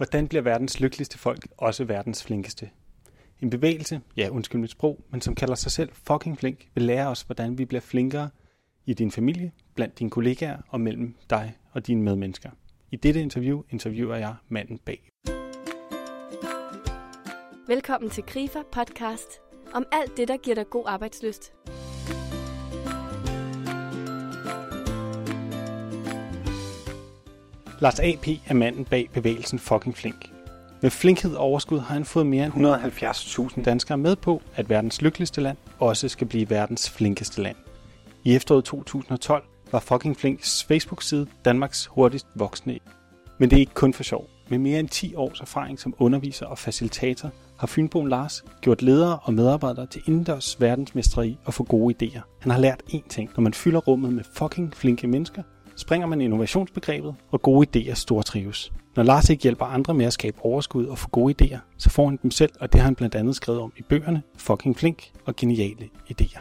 Hvordan bliver verdens lykkeligste folk også verdens flinkeste? En bevægelse, ja undskyld mit sprog, men som kalder sig selv fucking flink, vil lære os, hvordan vi bliver flinkere i din familie, blandt dine kollegaer og mellem dig og dine medmennesker. I dette interview interviewer jeg manden bag. Velkommen til Grifer podcast om alt det, der giver dig god arbejdsløst. Lars A.P. er manden bag bevægelsen Fucking Flink. Med flinkhed og overskud har han fået mere end 170.000 danskere med på, at verdens lykkeligste land også skal blive verdens flinkeste land. I efteråret 2012 var Fucking Flinks Facebook-side Danmarks hurtigst voksende. Men det er ikke kun for sjov. Med mere end 10 års erfaring som underviser og facilitator har Fynboen Lars gjort ledere og medarbejdere til indendørs verdensmesteri og få gode idéer. Han har lært én ting. Når man fylder rummet med fucking flinke mennesker, springer man innovationsbegrebet, og gode idéer stortrives. Når Lars ikke hjælper andre med at skabe overskud og få gode idéer, så får han dem selv, og det har han blandt andet skrevet om i bøgerne Fucking Flink og Geniale Idéer.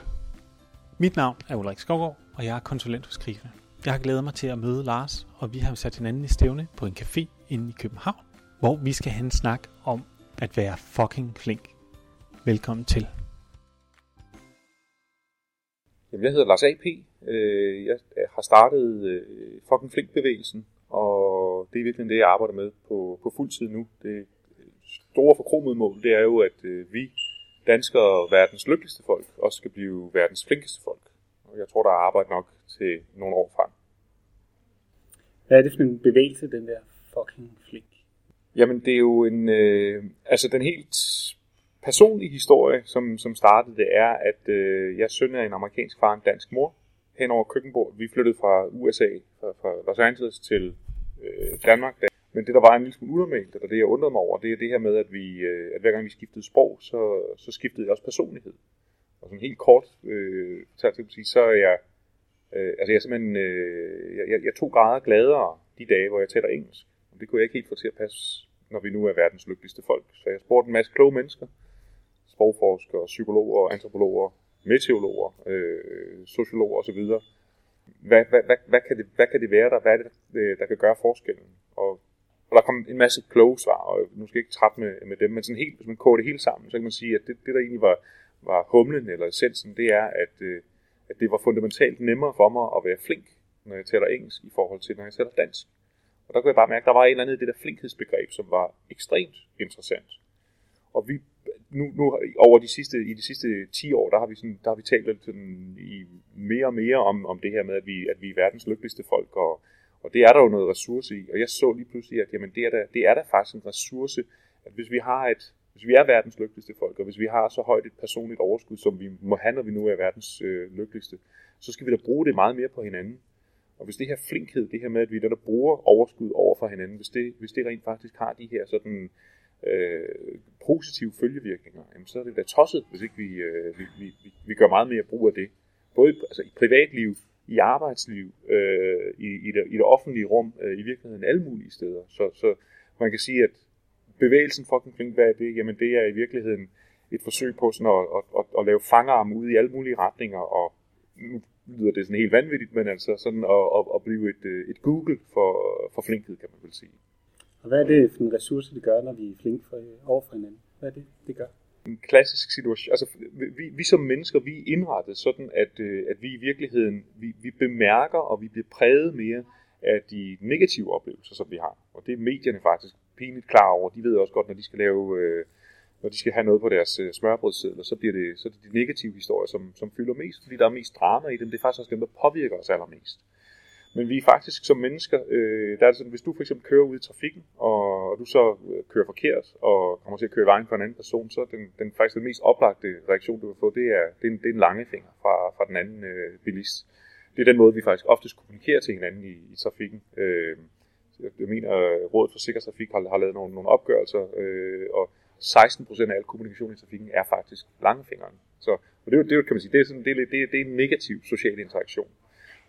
Mit navn er Ulrik Skovgaard, og jeg er konsulent hos Skrive. Jeg har glædet mig til at møde Lars, og vi har sat hinanden i stævne på en café inde i København, hvor vi skal have en snak om at være fucking flink. Velkommen til. Jamen, jeg hedder Lars A.P. Øh, jeg har startet øh, fucking flink-bevægelsen, og det er virkelig det, jeg arbejder med på, på fuld tid nu. Det store forkromede mål, det er jo, at øh, vi danskere, verdens lykkeligste folk, også skal blive verdens flinkeste folk. Og jeg tror, der er arbejde nok til nogle år frem. Hvad er det for en bevægelse, den der fucking flink? Jamen, det er jo en... Øh, altså, den helt personlige historie, som, som startede, det er, at øh, jeg søn af en amerikansk far en dansk mor hen over køkkenbordet. Vi flyttede fra USA, fra, fra Los Angeles til øh, Danmark. Men det, der var en lille smule unormalt, og det, jeg undrede mig over, det er det her med, at, vi, øh, at hver gang vi skiftede sprog, så, så skiftede jeg også personlighed. Og sådan helt kort, øh, til sige, så er jeg, øh, altså jeg er simpelthen, øh, jeg, jeg, jeg to grader gladere de dage, hvor jeg taler engelsk. Og det kunne jeg ikke helt få til at passe, når vi nu er verdens lykkeligste folk. Så jeg spurgte en masse kloge mennesker, sprogforskere, psykologer, antropologer, meteorologer, øh, sociologer osv. Hvad, hvad, hvad, hvad, kan det, hvad kan det være der? Hvad er det, øh, der kan gøre forskellen? Og, og der kom en masse kloge svar, og nu skal jeg ikke trætte med, med dem, men sådan helt, hvis man koger det hele sammen, så kan man sige, at det, det der egentlig var, var humlen eller essensen, det er, at, øh, at det var fundamentalt nemmere for mig at være flink, når jeg taler engelsk, i forhold til, når jeg taler dansk. Og der kunne jeg bare mærke, at der var et eller andet i det der flinkhedsbegreb, som var ekstremt interessant. Og vi nu, nu over de sidste, i de sidste 10 år, der har vi, sådan, der har vi talt lidt sådan, i mere og mere om, om det her med, at vi, at vi er verdens lykkeligste folk, og, og det er der jo noget ressource i. Og jeg så lige pludselig, at jamen, det, er der, det er der faktisk en ressource, at hvis vi har et, hvis vi er verdens lykkeligste folk, og hvis vi har så højt et personligt overskud, som vi må have, når vi nu er verdens øh, lykkeligste, så skal vi da bruge det meget mere på hinanden. Og hvis det her flinkhed, det her med, at vi der bruger overskud over for hinanden, hvis det, hvis det rent faktisk har de her sådan øh, positive følgevirkninger, jamen, så er det da tosset, hvis ikke vi, øh, vi, vi, vi gør meget mere brug af det. Både altså, i privatliv, i arbejdsliv, øh, i, i, det, i det offentlige rum, øh, i virkeligheden alle mulige steder. Så, så man kan sige, at bevægelsen fucking omkring, hvad er det? Jamen det er i virkeligheden et forsøg på sådan at, at, at, at lave fangarme ud i alle mulige retninger, og nu lyder det sådan helt vanvittigt, men altså sådan at, at, at blive et, øh, et Google for, for flinkhed, kan man vel sige. Og hvad er det for en ressource, det gør, når vi er flinke for, over for hinanden? Hvad er det, det gør? En klassisk situation. Altså, vi, vi som mennesker, vi er indrettet sådan, at, øh, at vi i virkeligheden, vi, vi bemærker, og vi bliver præget mere af de negative oplevelser, som vi har. Og det er medierne faktisk pinligt klar over. De ved også godt, når de skal lave... Øh, når de skal have noget på deres øh, smørbrødssedler, så bliver det, så er det de negative historier, som, som fylder mest, fordi der er mest drama i dem. Det er faktisk også dem, der påvirker os allermest. Men vi er faktisk som mennesker, øh, der er det sådan, hvis du for eksempel kører ud i trafikken, og, og du så øh, kører forkert, og kommer til at køre vejen for en anden person, så den, den faktisk den mest oplagte reaktion, du vil få, det er, det er, en, det er en lange finger fra, fra den anden øh, bilist. Det er den måde, vi faktisk oftest kommunikerer til hinanden i, i trafikken. Øh, jeg mener, Rådet for Sikker Trafik har, har lavet nogle, nogle opgørelser, øh, og 16% af al kommunikation i trafikken er faktisk langefingeren. Så og det, det, kan man sige, det er, sådan, det, er, det, er, det er en negativ social interaktion.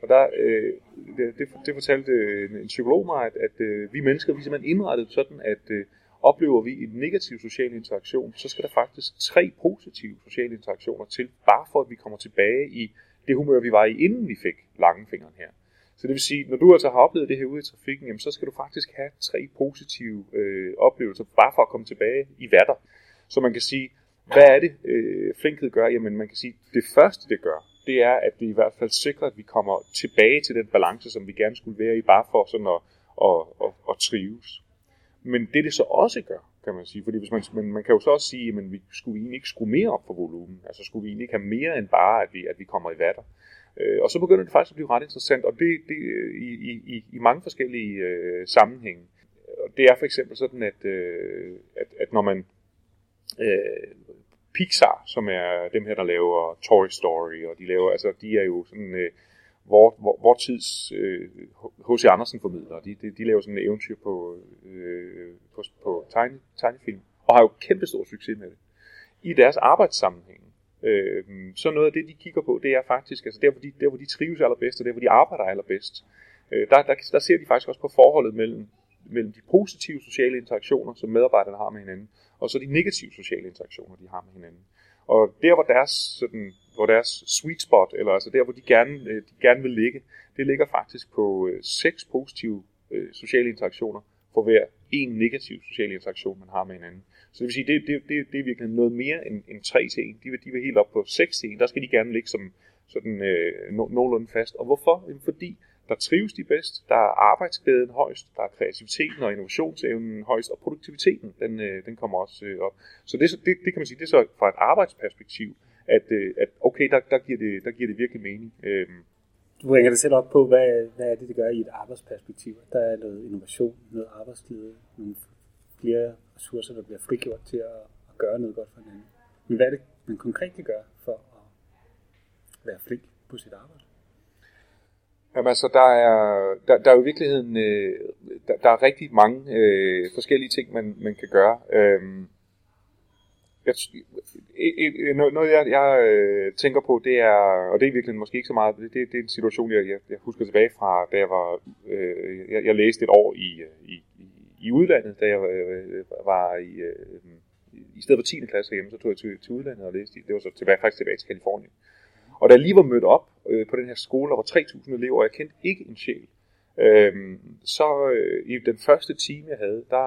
Og der, øh, det, det, det fortalte en, en psykolog mig, at, at øh, vi mennesker, vi er simpelthen indrettet sådan, at øh, oplever vi en negativ social interaktion, så skal der faktisk tre positive sociale interaktioner til, bare for at vi kommer tilbage i det humør, vi var i, inden vi fik langefingeren her. Så det vil sige, når du altså har oplevet det her ude i trafikken, jamen, så skal du faktisk have tre positive øh, oplevelser, bare for at komme tilbage i vatter. Så man kan sige, hvad er det, øh, flinkhed gør? Jamen man kan sige, det første det gør, det er, at det i hvert fald sikrer, at vi kommer tilbage til den balance, som vi gerne skulle være i, bare for sådan at, at, at, at trives. Men det det så også gør, kan man sige, fordi hvis man, man, man kan jo så også sige, at vi skulle egentlig ikke skrue mere op for volumen, altså skulle vi egentlig ikke have mere end bare, at vi, at vi kommer i vatter. Øh, og så begynder det faktisk at blive ret interessant, og det, det i, i, i mange forskellige øh, sammenhænge. Og det er for eksempel sådan, at, øh, at, at når man øh, Pixar, som er dem her, der laver Toy Story, og de laver, altså de er jo sådan øh, vor, vor, vor tids H.C. Øh, Andersen formidler. De, de, de laver sådan en eventyr på, øh, på, på tegne, tegnefilm, og har jo kæmpe stor succes med det. I deres arbejdssammenhæng, øh, så noget af det, de kigger på, det er faktisk, altså der, hvor de, der, hvor de trives allerbedst, og der, hvor de arbejder allerbedst, øh, der, der, der ser de faktisk også på forholdet mellem, mellem de positive sociale interaktioner, som medarbejderne har med hinanden, og så de negative sociale interaktioner, de har med hinanden. Og der, hvor deres, sådan, hvor deres sweet spot, eller altså der, hvor de gerne, øh, de gerne vil ligge, det ligger faktisk på øh, seks positive øh, sociale interaktioner for hver en negativ social interaktion, man har med hinanden. Så det vil sige, det, det, det, det er virkelig noget mere end, end 3 til 1. De vil, de vil helt op på 6 til 1. Der skal de gerne ligge som sådan øh, no, nogenlunde fast. Og hvorfor? Jamen fordi der trives de bedst, der er arbejdsglæden højst, der er kreativiteten og innovationsevnen højst, og produktiviteten, den, øh, den kommer også øh, op. Så det, det, det kan man sige, det er så fra et arbejdsperspektiv, at, øh, at okay, der, der, giver det, der giver det virkelig mening. Øhm. Du bringer det selv op på, hvad, hvad er det, det gør i et arbejdsperspektiv? Der er noget innovation, noget arbejdsglæde, nogle flere ressourcer, der bliver frigjort til at, at gøre noget godt for hinanden. Men hvad er det, man konkret kan gøre for at være flink på sit arbejde? Jamen altså, der er, der, der er jo i virkeligheden, øh, der, der er rigtig mange øh, forskellige ting, man, man kan gøre. Øhm, jeg, noget jeg, jeg øh, tænker på, det er, og det er virkelig måske ikke så meget, det, det, det er en situation, jeg, jeg, jeg husker tilbage fra, da jeg var, øh, jeg, jeg læste et år i, i, i, udlandet, da jeg øh, var i, øh, i stedet for 10. klasse hjemme, så tog jeg til, til udlandet og læste, det var så tilbage, faktisk tilbage til Kalifornien. Og da jeg lige var mødt op øh, på den her skole, der var 3.000 elever, og jeg kendte ikke en sjæl, øh, så øh, i den første time, jeg havde, der,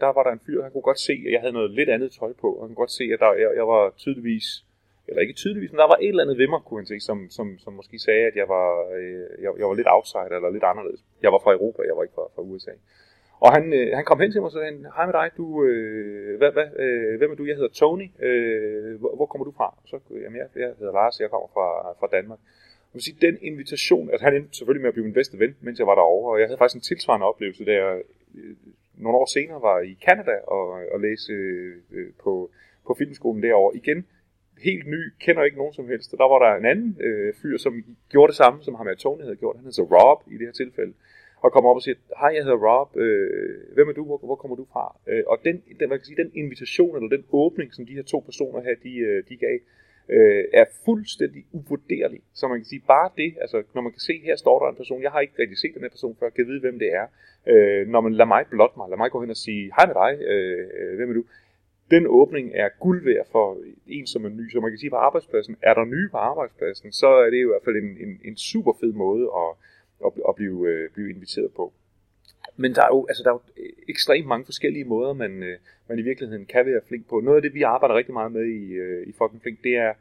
der var der en fyr, han kunne godt se, at jeg havde noget lidt andet tøj på, og han kunne godt se, at der, jeg, jeg var tydeligvis, eller ikke tydeligvis, men der var et eller andet ved mig, kunne han se, som, som, som måske sagde, at jeg var, øh, jeg, jeg var lidt outsider, eller lidt anderledes. Jeg var fra Europa, jeg var ikke fra, fra USA. Og han, øh, han kom hen til mig og sagde, hej med dig, du, øh, hvad, hvad, øh, hvem er du? Jeg hedder Tony, øh, hvor, hvor kommer du fra? Så, jamen, jeg, jeg hedder Lars, jeg kommer fra, fra Danmark. Jeg vil sige, den invitation, altså han endte selvfølgelig med at blive min bedste ven, mens jeg var derovre, og jeg havde faktisk en tilsvarende oplevelse, da jeg øh, nogle år senere var i Canada og, og læse øh, på, på filmskolen derovre. Igen, helt ny, kender ikke nogen som helst, og der var der en anden øh, fyr, som gjorde det samme, som ham med Tony havde gjort. Han hedder så Rob i det her tilfælde og kommer op og siger, hej, jeg hedder Rob, øh, hvem er du, hvor, hvor kommer du fra? Øh, og den, den, man kan sige, den invitation, eller den åbning, som de her to personer her, de, øh, de gav, øh, er fuldstændig uvurderlig. Så man kan sige, bare det, altså når man kan se, her står der en person, jeg har ikke rigtig set den her person før, kan vide, hvem det er. Øh, når man lader mig blot mig, lad mig gå hen og sige, hej med dig, øh, hvem er du? Den åbning er guld værd for en, som er ny. Så man kan sige, på arbejdspladsen, er der nye på arbejdspladsen, så er det i hvert fald en, en, en super fed måde at at, at blive, øh, blive inviteret på. Men der er jo, altså, der er jo øh, ekstremt mange forskellige måder, man, øh, man i virkeligheden kan være flink på. Noget af det, vi arbejder rigtig meget med i, øh, i Fucking Flink, det er,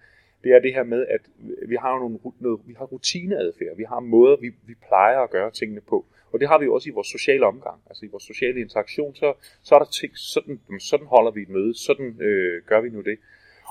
det er det her med, at vi har nogle, noget, vi har rutineadfærd, vi har måder, vi, vi plejer at gøre tingene på. Og det har vi jo også i vores sociale omgang, altså i vores sociale interaktion, så, så er der ting, sådan, sådan holder vi et møde, sådan øh, gør vi nu det.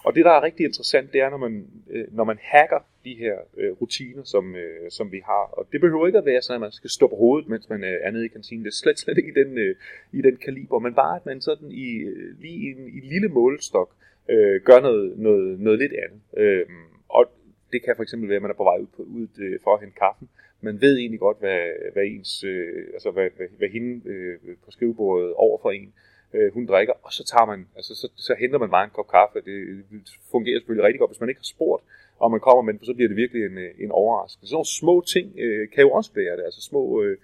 Og det, der er rigtig interessant, det er, når man, øh, når man hacker de her øh, rutiner, som, øh, som vi har. Og det behøver ikke at være sådan, at man skal stå på hovedet, mens man øh, er nede i kantinen. Det er slet, slet ikke i den, øh, i den kaliber, men bare, at man sådan i, øh, lige i en, i en lille målestok øh, gør noget, noget, noget lidt andet. Øh, og det kan for eksempel være, at man er på vej ud, på, ud øh, for at hente kaffen. Man ved egentlig godt, hvad, hvad ens, øh, altså hvad, hvad, hvad hende øh, på skrivebordet over for en øh, øh, hun drikker, og så tager man, altså så, så henter man bare en kop kaffe. Det, fungerer selvfølgelig rigtig godt, hvis man ikke har spurgt, og man kommer med den, så bliver det virkelig en, øh, en overraskelse. Sådan nogle små ting øh, kan jo også være det, altså små øh,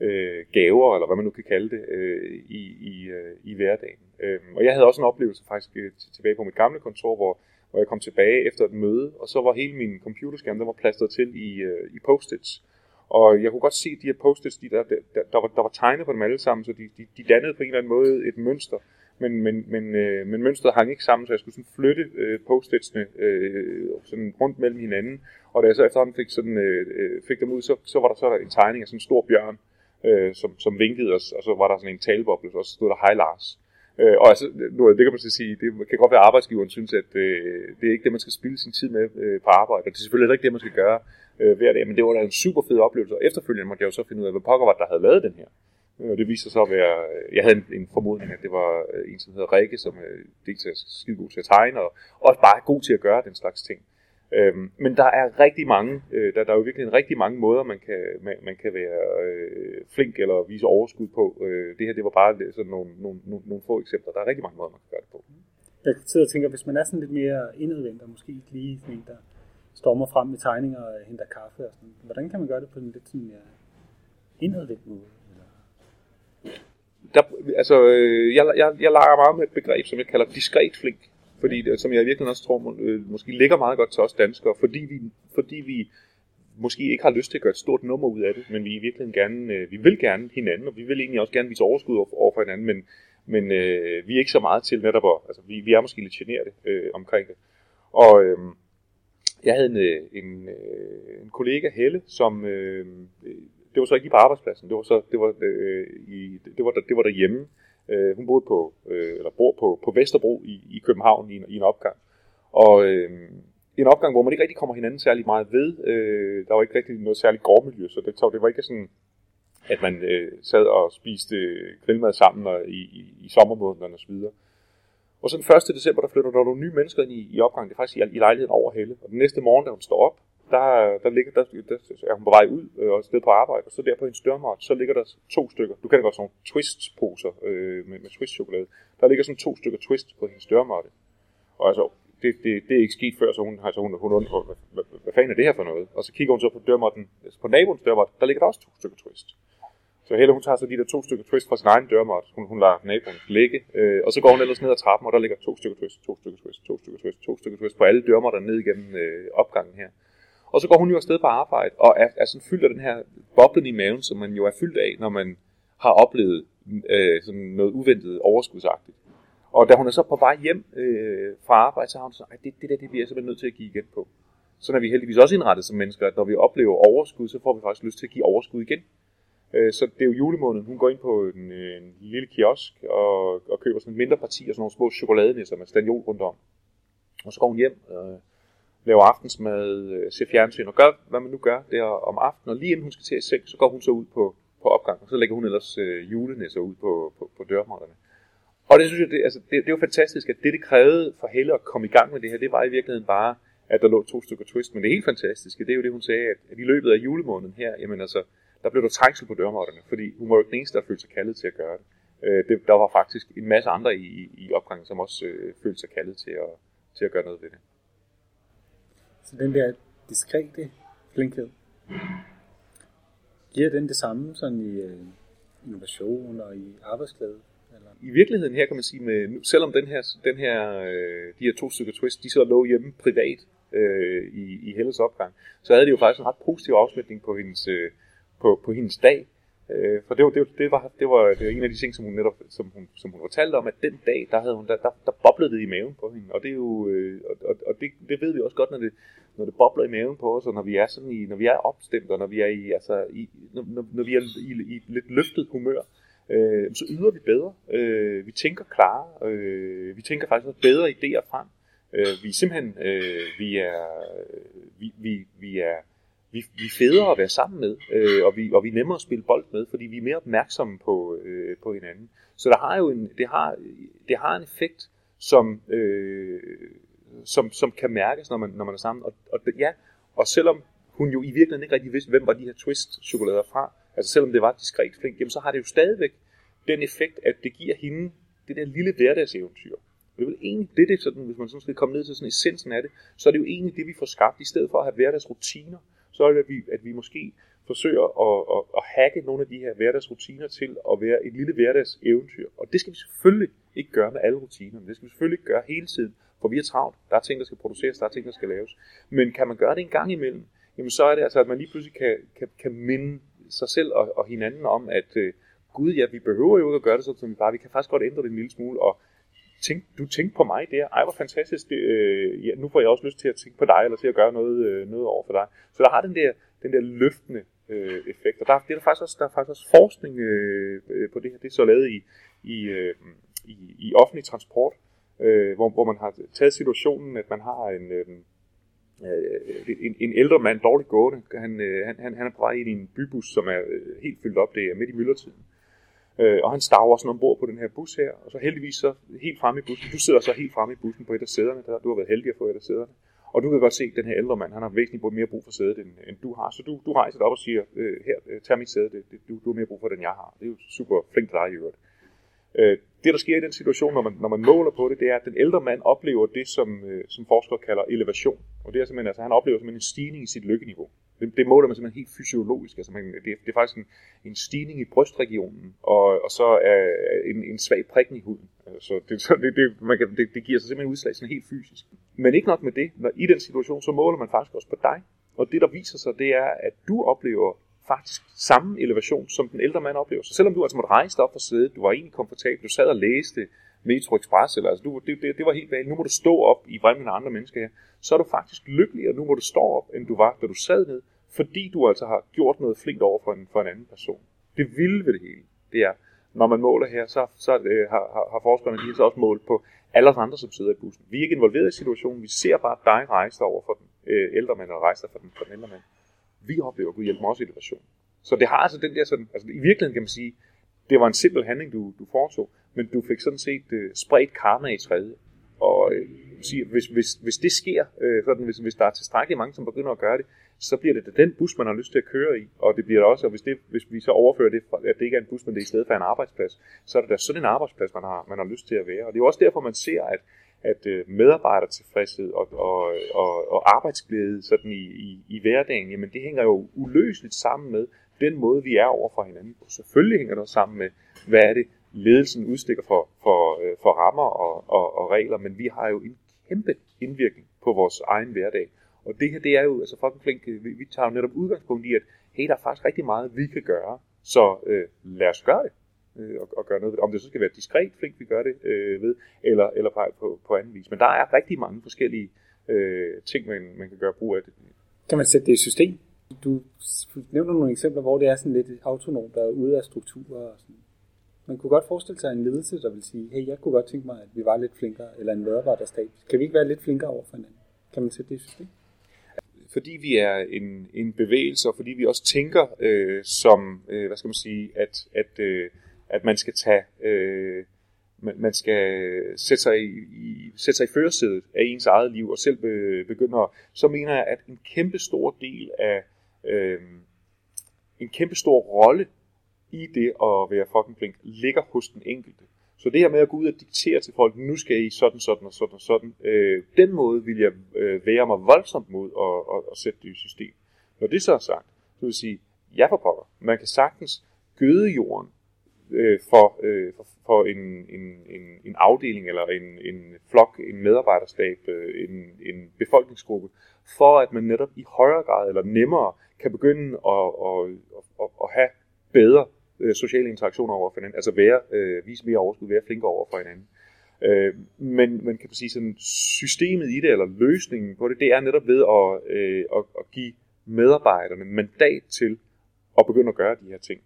øh, gaver, eller hvad man nu kan kalde det, øh, i, i, øh, i hverdagen. Øh, og jeg havde også en oplevelse faktisk øh, tilbage på mit gamle kontor, hvor, hvor jeg kom tilbage efter et møde, og så var hele min computerskærm, der var plastret til i, øh, i post-its. Og jeg kunne godt se, at de her post-its, de der, der, der, var, der var tegnet på dem alle sammen, så de, de, de dannede på en eller anden måde et mønster. Men, men, men, øh, men mønstret hang ikke sammen, så jeg skulle sådan flytte øh, post-itsene øh, sådan rundt mellem hinanden. Og da jeg så efterhånden fik, sådan, øh, øh fik dem ud, så, så var der så en tegning af sådan en stor bjørn, øh, som, som vinkede os, og så var der sådan en taleboble, og så stod der Hej Lars. Øh, og altså, nu, det kan man så sige, det kan godt være, at arbejdsgiveren synes, at øh, det er ikke det, man skal spille sin tid med øh, på arbejde, og det er selvfølgelig ikke det, man skal gøre øh, hver dag, men det var da en super fed oplevelse, og efterfølgende måtte jeg jo så finde ud af, hvad pokker var, der havde lavet den her. Øh, og det viste sig så at være, øh, jeg havde en, en formodning, at det var øh, en, som hedder Rikke, som øh, dels er skide god til at tegne, og også bare er god til at gøre den slags ting. Øhm, men der er rigtig mange, øh, der, der er jo virkelig en rigtig mange måder, man kan, man, man kan være øh, flink eller vise overskud på. Øh, det her, det var bare sådan nogle, nogle, nogle, nogle få eksempler. Der er rigtig mange måder, man kan gøre det på. Jeg sidder og tænker, hvis man er sådan lidt mere indadvendt, og måske ikke lige sådan en, der stormer frem med tegninger og henter kaffe og sådan, hvordan kan man gøre det på en lidt sådan mere indadvendt måde? Eller? Der, altså, øh, jeg, jeg, jeg leger meget med et begreb, som jeg kalder diskret flink fordi det, som jeg virkelig også tror øh, måske ligger meget godt til os danskere, fordi vi, fordi vi måske ikke har lyst til at gøre et stort nummer ud af det, men vi virkelig gerne, øh, vi vil gerne hinanden, og vi vil egentlig også gerne vise overskud over for hinanden, men, men øh, vi er ikke så meget til netop at, altså vi, vi er måske lidt generet øh, omkring det. Og øh, jeg havde en, øh, en, øh, en kollega, Helle, som, øh, øh, det var så ikke lige på arbejdspladsen, det var så, det var, øh, i, det var, det var derhjemme, Øh, hun boede på, øh, eller bor på, på Vesterbro i, i København i en, i en opgang. Og øh, en opgang, hvor man ikke rigtig kommer hinanden særlig meget ved. Øh, der var ikke rigtig noget særligt gårdmiljø, så det, det var ikke sådan, at man øh, sad og spiste grillmad sammen og, i, i, i sommermånederne osv. Og så den 1. december, der flytter der nogle nye mennesker ind i, i opgangen. Det er faktisk i, i lejligheden over Helle. Og den næste morgen, da hun står op, der, der, ligger, der, der er hun på vej ud øh, og sted på arbejde, og så der på hendes dørmåt, så ligger der to stykker, du kan godt sådan nogle twist-poser øh, med, med twist-chokolade, der ligger sådan to stykker twist på hendes dørmåtte. Og altså, det, det, det er ikke sket før, så hun har så hun, hun undrer, hvad, hvad, hvad, fanden er det her for noget? Og så kigger hun så på dørmåtten, altså på naboens dørmåtte, der ligger der også to stykker twist. Så Helle, hun tager så de der to stykker twist fra sin egen dørmåt, hun, hun lader naboen ligge, øh, og så går hun ellers ned ad trappen, og der ligger to stykker twist, to stykker twist, to stykker twist, to stykker twist på alle dørmåtter ned igennem øh, opgangen her. Og så går hun jo afsted på arbejde, og er, er sådan fyldt af den her boblen i maven, som man jo er fyldt af, når man har oplevet øh, sådan noget uventet overskudsagtigt. Og da hun er så på vej hjem øh, fra arbejde, så har hun så, at det, det der det bliver jeg simpelthen nødt til at give igen på. Så er vi heldigvis også indrettet som mennesker, at når vi oplever overskud, så får vi faktisk lyst til at give overskud igen. Øh, så det er jo julemåneden. Hun går ind på en, øh, en lille kiosk og, og køber sådan en mindre parti og sådan nogle små chokoladenisser med stanjol rundt om. Og så går hun hjem, øh, laver aftensmad, øh, ser fjernsyn og gør, hvad man nu gør der om aftenen. Og lige inden hun skal til at seng, så går hun så ud på, på opgangen, og så lægger hun ellers øh, julenisser ud på, på, på dørmålerne. Og det synes jeg, det, altså, det, det er jo fantastisk, at det, det krævede for Helle at komme i gang med det her, det var i virkeligheden bare, at der lå to stykker twist. Men det helt fantastiske, det er jo det, hun sagde, at, at i løbet af julemåneden her, jamen altså, der blev der trængsel på dørmåtterne, fordi hun var jo den eneste, der følte sig kaldet til at gøre det. Øh, det der var faktisk en masse andre i, i opgangen, som også øh, følte sig kaldet til at, til at gøre noget ved det. Så den der diskrete flinkhed, giver den det samme sådan i øh, innovation og i arbejdsglæde? Eller? I virkeligheden her kan man sige, med, selvom den her, den her, øh, de her to stykker twist, de så lå hjemme privat øh, i, i Helles opgang, så havde de jo faktisk en ret positiv afsmitning på hendes, øh, på, på hendes dag. Øh, for det var, det, var, det, var, det, var, det var en af de ting, som hun netop som hun, som hun fortalte om, at den dag, der, havde hun, der, der, der boblede det i maven på hende. Og det er jo, øh, og, og det, det ved vi også godt, når det, når det bobler i maven på os, og når vi er sådan i, når vi er opstemt, og når vi er i, altså, i, når, når vi er i, i lidt løftet humør, øh, så yder vi bedre. Øh, vi tænker klare. Øh, vi tænker faktisk noget bedre idéer frem. Øh, vi er simpelthen, øh, vi er, vi, vi, vi er vi, vi er federe at være sammen med, øh, og, vi, og vi er nemmere at spille bold med, fordi vi er mere opmærksomme på, øh, på hinanden. Så der har jo en, det, har, det har en effekt, som, øh, som, som kan mærkes, når man, når man er sammen. Og, og ja, og selvom hun jo i virkeligheden ikke rigtig vidste, hvem var de her twist-chokolader fra, altså selvom det var diskret flink, jamen så har det jo stadigvæk den effekt, at det giver hende det der lille hverdagseventyr. Det er vel egentlig det, det sådan, hvis man sådan skal komme ned til sådan essensen af det, så er det jo egentlig det, vi får skabt, i stedet for at have hverdagsrutiner, så er det, at vi, at vi måske forsøger at, at, at hacke nogle af de her hverdagsrutiner til at være et lille hverdagseventyr. Og det skal vi selvfølgelig ikke gøre med alle rutinerne. Det skal vi selvfølgelig ikke gøre hele tiden, for vi er travlt. Der er ting, der skal produceres, der er ting, der skal laves. Men kan man gøre det en gang imellem, jamen så er det altså, at man lige pludselig kan, kan, kan minde sig selv og, og hinanden om, at øh, gud ja, vi behøver jo ikke at gøre det sådan, som vi bare, vi kan faktisk godt ændre det en lille smule, og tænk, du tænkte på mig der, ej hvor fantastisk, det, øh, ja, nu får jeg også lyst til at tænke på dig, eller til at gøre noget, øh, noget over for dig. Så der har den der, den der løftende øh, effekt, og der, det er der faktisk også, der er faktisk også forskning øh, øh på det her, det er så lavet i, i, øh, i, i offentlig transport, øh, hvor, hvor man har taget situationen, at man har en, øh, øh en, en ældre mand, dårligt gående, han, øh, han, han, er på vej ind i en bybus, som er øh, helt fyldt op, det er midt i myldretiden. Øh, og han staver sådan ombord på den her bus her, og så heldigvis så helt fremme i bussen. Du sidder så helt fremme i bussen på et af sæderne, der du har været heldig at få et af sæderne. Og du kan godt se, at den her ældre mand, han har væsentligt mere brug for sædet, end, end du har. Så du, du rejser dig op og siger, øh, her, øh, tag mit sæde, det, det, du, du har mere brug for det, end jeg har. Det er jo super flink dig i øvrigt. Øh, det, der sker i den situation, når man, når man måler på det, det er, at den ældre mand oplever det, som, øh, som forskere kalder elevation. Og det er simpelthen, altså han oplever simpelthen en stigning i sit lykkeniveau. Det, det måler man simpelthen helt fysiologisk. Altså man, det, det er faktisk en, en stigning i brystregionen, og, og så er en, en svag prikken i huden. Så det, så det, det, man kan, det, det giver sig simpelthen udslag sådan helt fysisk. Men ikke nok med det. Når, I den situation, så måler man faktisk også på dig. Og det, der viser sig, det er, at du oplever faktisk samme elevation, som den ældre mand oplever. Så selvom du altså måtte rejse dig op fra sædet, du var egentlig komfortabel, du sad og læste Metro Express, eller altså, du, det, det, det var helt vanligt. Nu må du stå op i vremmen af andre mennesker her. Så er du faktisk lykkeligere nu, hvor du står op, end du var, da du sad ned, fordi du altså har gjort noget flinkt over for en, for en anden person. Det vilde ved det hele, det er, når man måler her, så, så øh, har, har, har forskerne lige så også målt på alle andre, som sidder i bussen. Vi er ikke involveret i situationen, vi ser bare dig rejse over for den øh, ældre mand, og rejse for den, for den ældre mand. Vi oplever Gud hjælper mig også i situation. Så det har altså den der sådan, altså i virkeligheden kan man sige, det var en simpel handling, du, du foretog, men du fik sådan set øh, spredt karma i tredje. Og øh, sige, hvis, hvis, hvis det sker, øh, sådan, hvis, hvis der er tilstrækkeligt mange, som begynder at gøre det, så bliver det den bus, man har lyst til at køre i. Og det bliver det også, og hvis, det, hvis vi så overfører det, at det ikke er en bus, men det er i stedet for en arbejdsplads, så er det da sådan en arbejdsplads, man har, man har lyst til at være. Og det er jo også derfor, man ser, at, at øh, medarbejdertilfredshed og, og, og, og arbejdsglæde sådan i, i, i hverdagen, jamen det hænger jo uløseligt sammen med den måde, vi er over for hinanden på. Selvfølgelig hænger det også sammen med, hvad er det, ledelsen udstikker for, for, øh, for rammer og, og, og regler, men vi har jo en kæmpe indvirkning på vores egen hverdag. Og det her, det er jo, altså fucking flink, vi, vi tager jo netop udgangspunkt i, at hey, der er faktisk rigtig meget, vi kan gøre, så øh, lad os gøre det øh, og, og gøre noget ved det. Om det så skal være diskret flink, vi gør det øh, ved, eller, eller på, på, på anden vis. Men der er rigtig mange forskellige øh, ting, man, man kan gøre brug af det. Kan man sætte det i system? Du nævner nogle eksempler, hvor det er sådan lidt autonomt, der er ude af strukturer og sådan man kunne godt forestille sig en ledelse, der vil sige, hey, jeg kunne godt tænke mig, at vi var lidt flinkere, eller en medarbejderstab. Kan vi ikke være lidt flinkere over for hinanden? Kan man sætte det i system? Fordi vi er en, en bevægelse, og fordi vi også tænker øh, som, øh, hvad skal man sige, at, at, øh, at man skal tage, øh, man skal sætte sig i, i, sætte sig i førersædet af ens eget liv, og selv begynde at, så mener jeg, at en kæmpe stor del af, øh, en kæmpe stor rolle i det at være fucking flink, ligger hos den enkelte. Så det her med at gå ud og diktere til folk, nu skal I sådan, sådan og sådan og sådan, øh, den måde vil jeg øh, være mig voldsomt mod at, at, at sætte det i system. Når det så er sagt, så vil jeg sige, ja for pokker, man kan sagtens gøde jorden øh, for, øh, for, for en, en, en, en afdeling eller en, en flok, en medarbejderstab, øh, en, en befolkningsgruppe, for at man netop i højere grad eller nemmere kan begynde at, at, at, at have bedre øh, sociale interaktioner over for hinanden, altså være, øh, vise mere overskud, være flinkere over for hinanden. Øh, men man kan sige sådan, systemet i det, eller løsningen på det, det er netop ved at, øh, at, at give medarbejderne mandat til at begynde at gøre de her ting.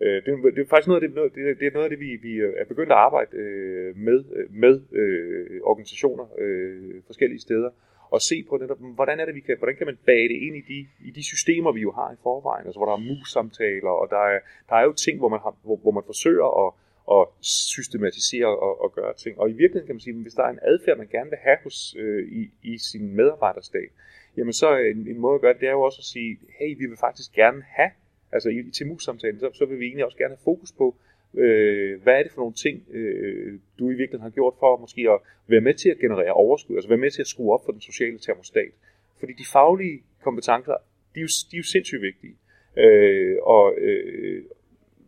Øh, det, det er faktisk noget af det, det, det er noget af det vi, vi er begyndt at arbejde øh, med, øh, med øh, organisationer øh, forskellige steder, og se på netop, hvordan er det, vi kan, hvordan kan man bage det ind i de, i de systemer, vi jo har i forvejen, altså hvor der er mus-samtaler, og der er, der er jo ting, hvor man, har, hvor, hvor man forsøger at, at systematisere og, og gøre ting. Og i virkeligheden kan man sige, at hvis der er en adfærd, man gerne vil have hos, øh, i, i sin medarbejderstab, jamen så øh, en, en måde at gøre det, det er jo også at sige, hey, vi vil faktisk gerne have, altså i, til mus-samtalen, så, så vil vi egentlig også gerne have fokus på, Øh, hvad er det for nogle ting, øh, du i virkeligheden har gjort for måske at være med til at generere overskud, altså være med til at skrue op for den sociale termostat? Fordi de faglige kompetencer, de er jo, de er jo sindssygt vigtige. Øh, og øh,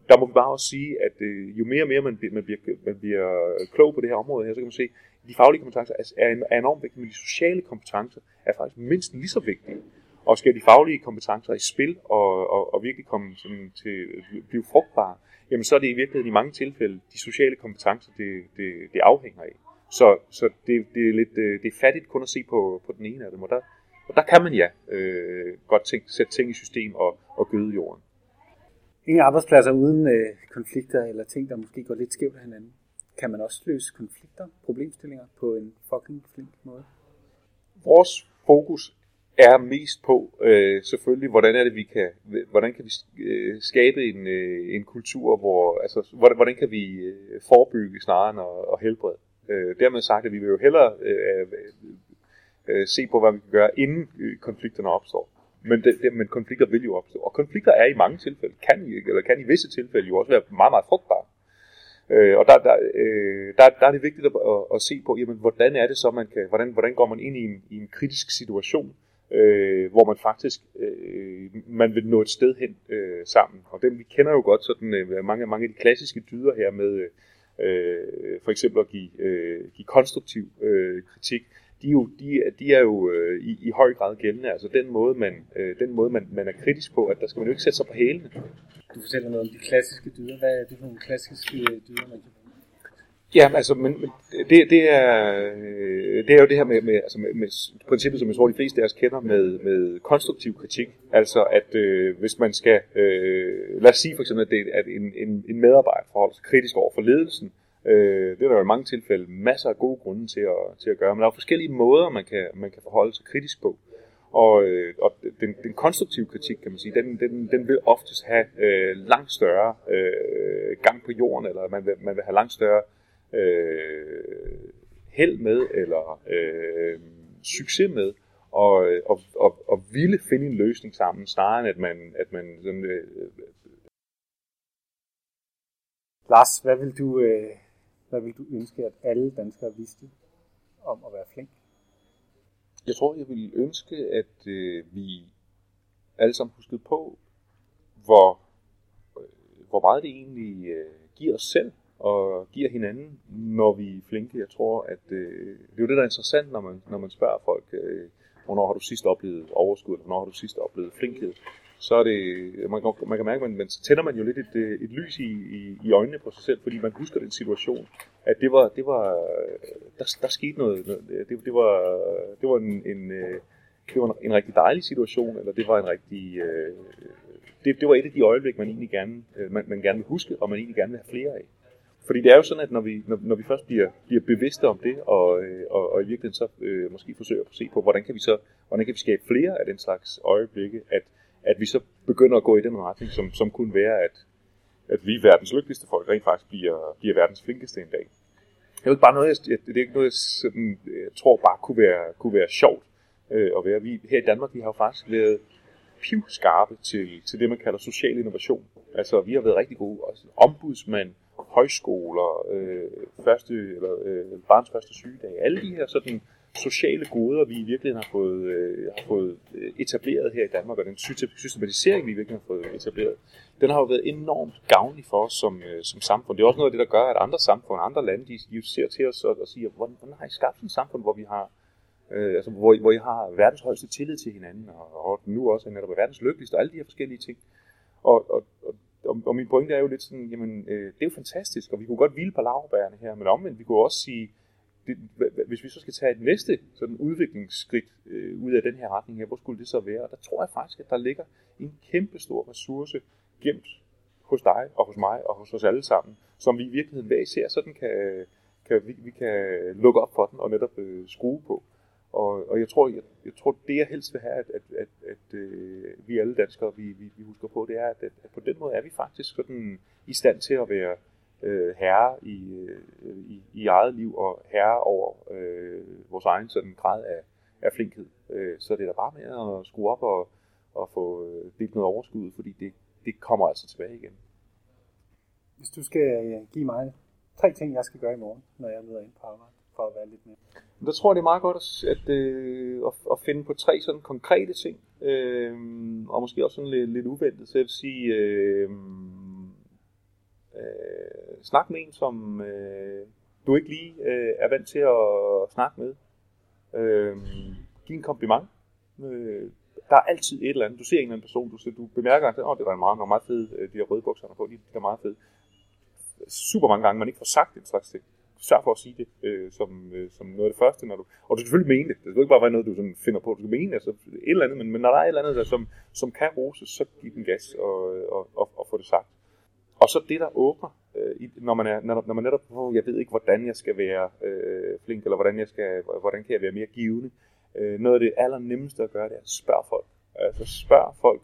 der må vi bare også sige, at øh, jo mere og mere man, man, bliver, man bliver klog på det her område her, så kan man se, at de faglige kompetencer er, er enormt vigtige, men de sociale kompetencer er faktisk mindst lige så vigtige og skal de faglige kompetencer i spil og, og, og virkelig komme sådan, til at blive frugtbare, jamen så er det i virkeligheden i mange tilfælde de sociale kompetencer, det, det, det afhænger af. Så, så det, det, er lidt øh, det er fattigt kun at se på, på den ene af dem, og der, og der kan man ja øh, godt tænke, sætte ting i system og, og gøde jorden. Ingen arbejdspladser uden øh, konflikter eller ting, der måske går lidt skævt af hinanden. Kan man også løse konflikter, problemstillinger på en fucking flink måde? Vores fokus er mest på øh, selvfølgelig, hvordan er det, vi kan, hvordan kan vi øh, skabe en, øh, en kultur, hvor, altså, hvordan, hvordan kan vi øh, forebygge snarere end at, at helbrede. Øh, dermed sagt, at vi vil jo hellere øh, øh, øh se på, hvad vi kan gøre, inden øh, konflikterne opstår. Men, det, det, men konflikter vil jo opstå. Og konflikter er i mange tilfælde, kan, eller kan i visse tilfælde jo også være meget, meget frugtbare. Øh, og der, der, øh, der, der er det vigtigt at, at, at se på, jamen, hvordan er det så, man kan, hvordan, hvordan går man ind i en, i en kritisk situation, øh, hvor man faktisk øh, man vil nå et sted hen øh, sammen. Og dem, vi kender jo godt sådan øh, mange, mange af de klassiske dyder her med øh, for eksempel at give, øh, give konstruktiv øh, kritik de er jo, de, de er jo øh, i, i høj grad gældende. Altså den måde, man, øh, den måde man, man er kritisk på, at der skal man jo ikke sætte sig på hælene. Du fortæller noget om de klassiske dyder. Hvad er det for nogle klassiske øh, dyder, man kan? Ja, altså, men, men det, det, er, øh, det er jo det her med, med, altså med, med princippet, som jeg tror, de fleste af os kender, med, med konstruktiv kritik. Altså, at øh, hvis man skal, øh, lad os sige for eksempel, at, det, at en, en, en medarbejder forholder sig kritisk over for ledelsen, Øh, det er der jo i mange tilfælde masser af gode grunde til at, til at gøre, men der er forskellige måder, man kan, man kan forholde sig kritisk på. Og, øh, og den, den konstruktive kritik, kan man sige, den, den, den vil oftest have øh, langt større øh, gang på jorden, eller man vil, man vil have langt større øh, held med, eller øh, succes med, og, og, og, og ville finde en løsning sammen, snarere end at man, at man sådan, øh, Lars, hvad vil du øh, hvad vil du ønske, at alle danskere vidste om at være flink? Jeg tror, jeg vil ønske, at øh, vi alle sammen huskede på, hvor, øh, hvor meget det egentlig øh, giver os selv og giver hinanden, når vi er flinke. Jeg tror, at øh, det er jo det, der er interessant, når man, når man spørger folk, øh, hvornår har du sidst oplevet overskud, eller hvornår har du sidst oplevet flinkhed så er det, man kan, man kan mærke, at man, så tænder man jo lidt et, øh, et lys i, i, i øjnene på sig selv, fordi man husker den situation, at det var, det var der, der skete noget, det, det var, det var en, en, øh, det var en rigtig dejlig situation, eller det var en rigtig, øh, det, det var et af de øjeblik, man egentlig gerne, man, man gerne vil huske, og man egentlig gerne vil have flere af. Fordi det er jo sådan, at når vi, når, når vi først bliver, bliver bevidste om det, og, øh, og, og i virkeligheden så øh, måske forsøger at se på, hvordan kan vi så hvordan kan vi skabe flere af den slags øjeblikke, at at vi så begynder at gå i den retning, som, som kunne være, at, at vi verdens lykkeligste folk rent faktisk bliver, bliver verdens flinkeste en dag. Det er jo ikke bare noget, jeg, det er ikke noget, jeg, sådan, jeg tror bare kunne være, kunne være sjovt øh, at være. Vi, her i Danmark, vi har jo faktisk været pivskarpe til, til det, man kalder social innovation. Altså, vi har været rigtig gode. Altså, ombudsmand, højskoler, øh, første, eller, øh, barns første sygedag, alle de her sådan sociale goder, vi i virkeligheden har fået, øh, har fået øh, etableret her i Danmark, og den systematisering, vi i virkeligheden har fået etableret, den har jo været enormt gavnlig for os som, øh, som samfund. Det er også noget af det, der gør, at andre samfund, andre lande, de, de ser til os og, og siger, hvordan, hvordan har I skabt et samfund, hvor vi har øh, altså, hvor, hvor I har verdens højeste tillid til hinanden, og, og nu også netop verdens lykkeligste, og alle de her forskellige ting. Og, og, og, og min pointe er jo lidt sådan, jamen, øh, det er jo fantastisk, og vi kunne godt hvile på lavbærene her, men omvendt, vi kunne også sige, det, hvis vi så skal tage et næste sådan udviklingsskridt øh, ud af den her retning her, hvor skulle det så være? Og der tror jeg faktisk, at der ligger en kæmpe stor ressource gemt hos dig og hos mig og hos os alle sammen, som vi i virkeligheden hver især sådan kan, kan vi, vi kan lukke op for den og netop øh, skrue på. Og, og jeg, tror, jeg, jeg tror, det jeg helst vil have, at, at, at, at øh, vi alle danskere, vi, vi, vi husker på, det er, at, at på den måde er vi faktisk sådan i stand til at være øh, herre i, øh, i, i eget liv og herre over øh, vores egen sådan grad af, af flinkhed. Øh, så det er da bare med at skrue op og, og få øh, delt noget overskud, fordi det, det kommer altså tilbage igen. Hvis du skal øh, give mig tre ting, jeg skal gøre i morgen, når jeg møder ind på arbejde, for at være lidt mere. Der tror jeg, det er meget godt at, at, øh, at, at finde på tre sådan konkrete ting, øh, og måske også sådan lidt, lidt uventet. Så jeg vil sige, øh, øh, snak med en, som øh, du ikke lige øh, er vant til at snakke med. Øh, giv en kompliment. Øh, der er altid et eller andet. Du ser en eller anden person, du, ser, du bemærker, at oh, det var en meget, meget fed, øh, de der røde bukser, på, de, de er meget fede. Super mange gange, man ikke får sagt den slags ting. Sørg for at sige det øh, som, øh, som noget af det første, når du, og du skal selvfølgelig mene det. Det skal ikke bare være noget, du sådan finder på. Du skal mene altså, et eller andet, men, men når der er et eller andet, der, som, som kan roses, så giv den gas og, og, og, og få det sagt. Og så det, der åbner, øh, når, man er, når, når man netop, oh, jeg ved ikke, hvordan jeg skal være øh, flink, eller hvordan, jeg skal, hvordan kan jeg være mere givende. Øh, noget af det allernemmeste at gøre, det er at spørge folk. Altså spørg folk,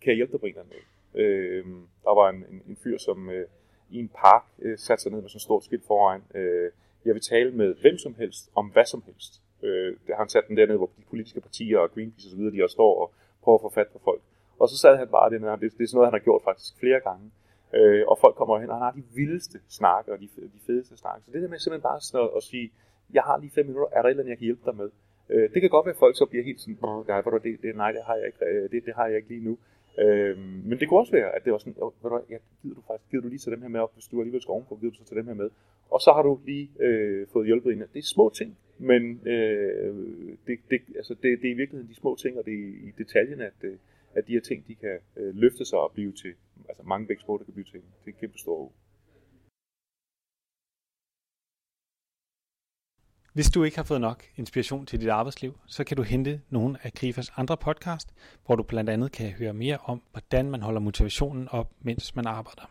kan jeg hjælpe dig på en eller anden måde? Øh, der var en, en, en fyr, som øh, i en park øh, sat sig ned med sådan et stort skilt foran. Øh, jeg vil tale med hvem som helst om hvad som helst. Øh, det har han sat den dernede, hvor de politiske partier og Greenpeace osv., de også står og prøver at få fat på folk. Og så sad han bare den det, det er sådan noget, han har gjort faktisk flere gange. Øh, og folk kommer hen, og han har de vildeste snakke og de, de fedeste snakke. Så det der med simpelthen bare at, at sige, jeg har lige fem minutter, er der et eller andet, jeg kan hjælpe dig med? Øh, det kan godt være, at folk så bliver helt sådan, nej, det, det, det, nej, det har jeg ikke, øh, det, det har jeg ikke lige nu. Øh, men det kunne også være, at det var sådan, oh, ved du, ja, gider du faktisk, gider du lige tage dem her med op, hvis du alligevel skal ovenpå, gider du så tage dem her med. Og så har du lige øh, fået hjulpet en. Det er små ting, men øh, det, det, altså det, det er i virkeligheden de små ting, og det er i detaljen, at, øh, at de her ting, de kan øh, løfte sig og blive til, altså mange begge der kan blive til, til en kæmpe stor Hvis du ikke har fået nok inspiration til dit arbejdsliv, så kan du hente nogle af Grifas andre podcast, hvor du blandt andet kan høre mere om, hvordan man holder motivationen op, mens man arbejder.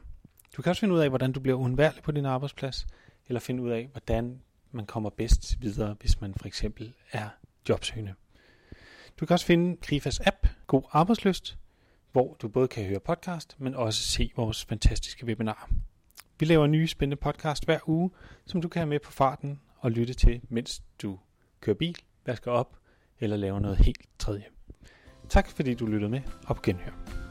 Du kan også finde ud af, hvordan du bliver uundværlig på din arbejdsplads, eller finde ud af, hvordan man kommer bedst videre, hvis man for eksempel er jobsøgende. Du kan også finde Grifas app, God Arbejdsløst, hvor du både kan høre podcast, men også se vores fantastiske webinar. Vi laver nye spændende podcast hver uge, som du kan have med på farten og lytte til, mens du kører bil, vasker op eller laver noget helt tredje. Tak fordi du lyttede med, Op genhør.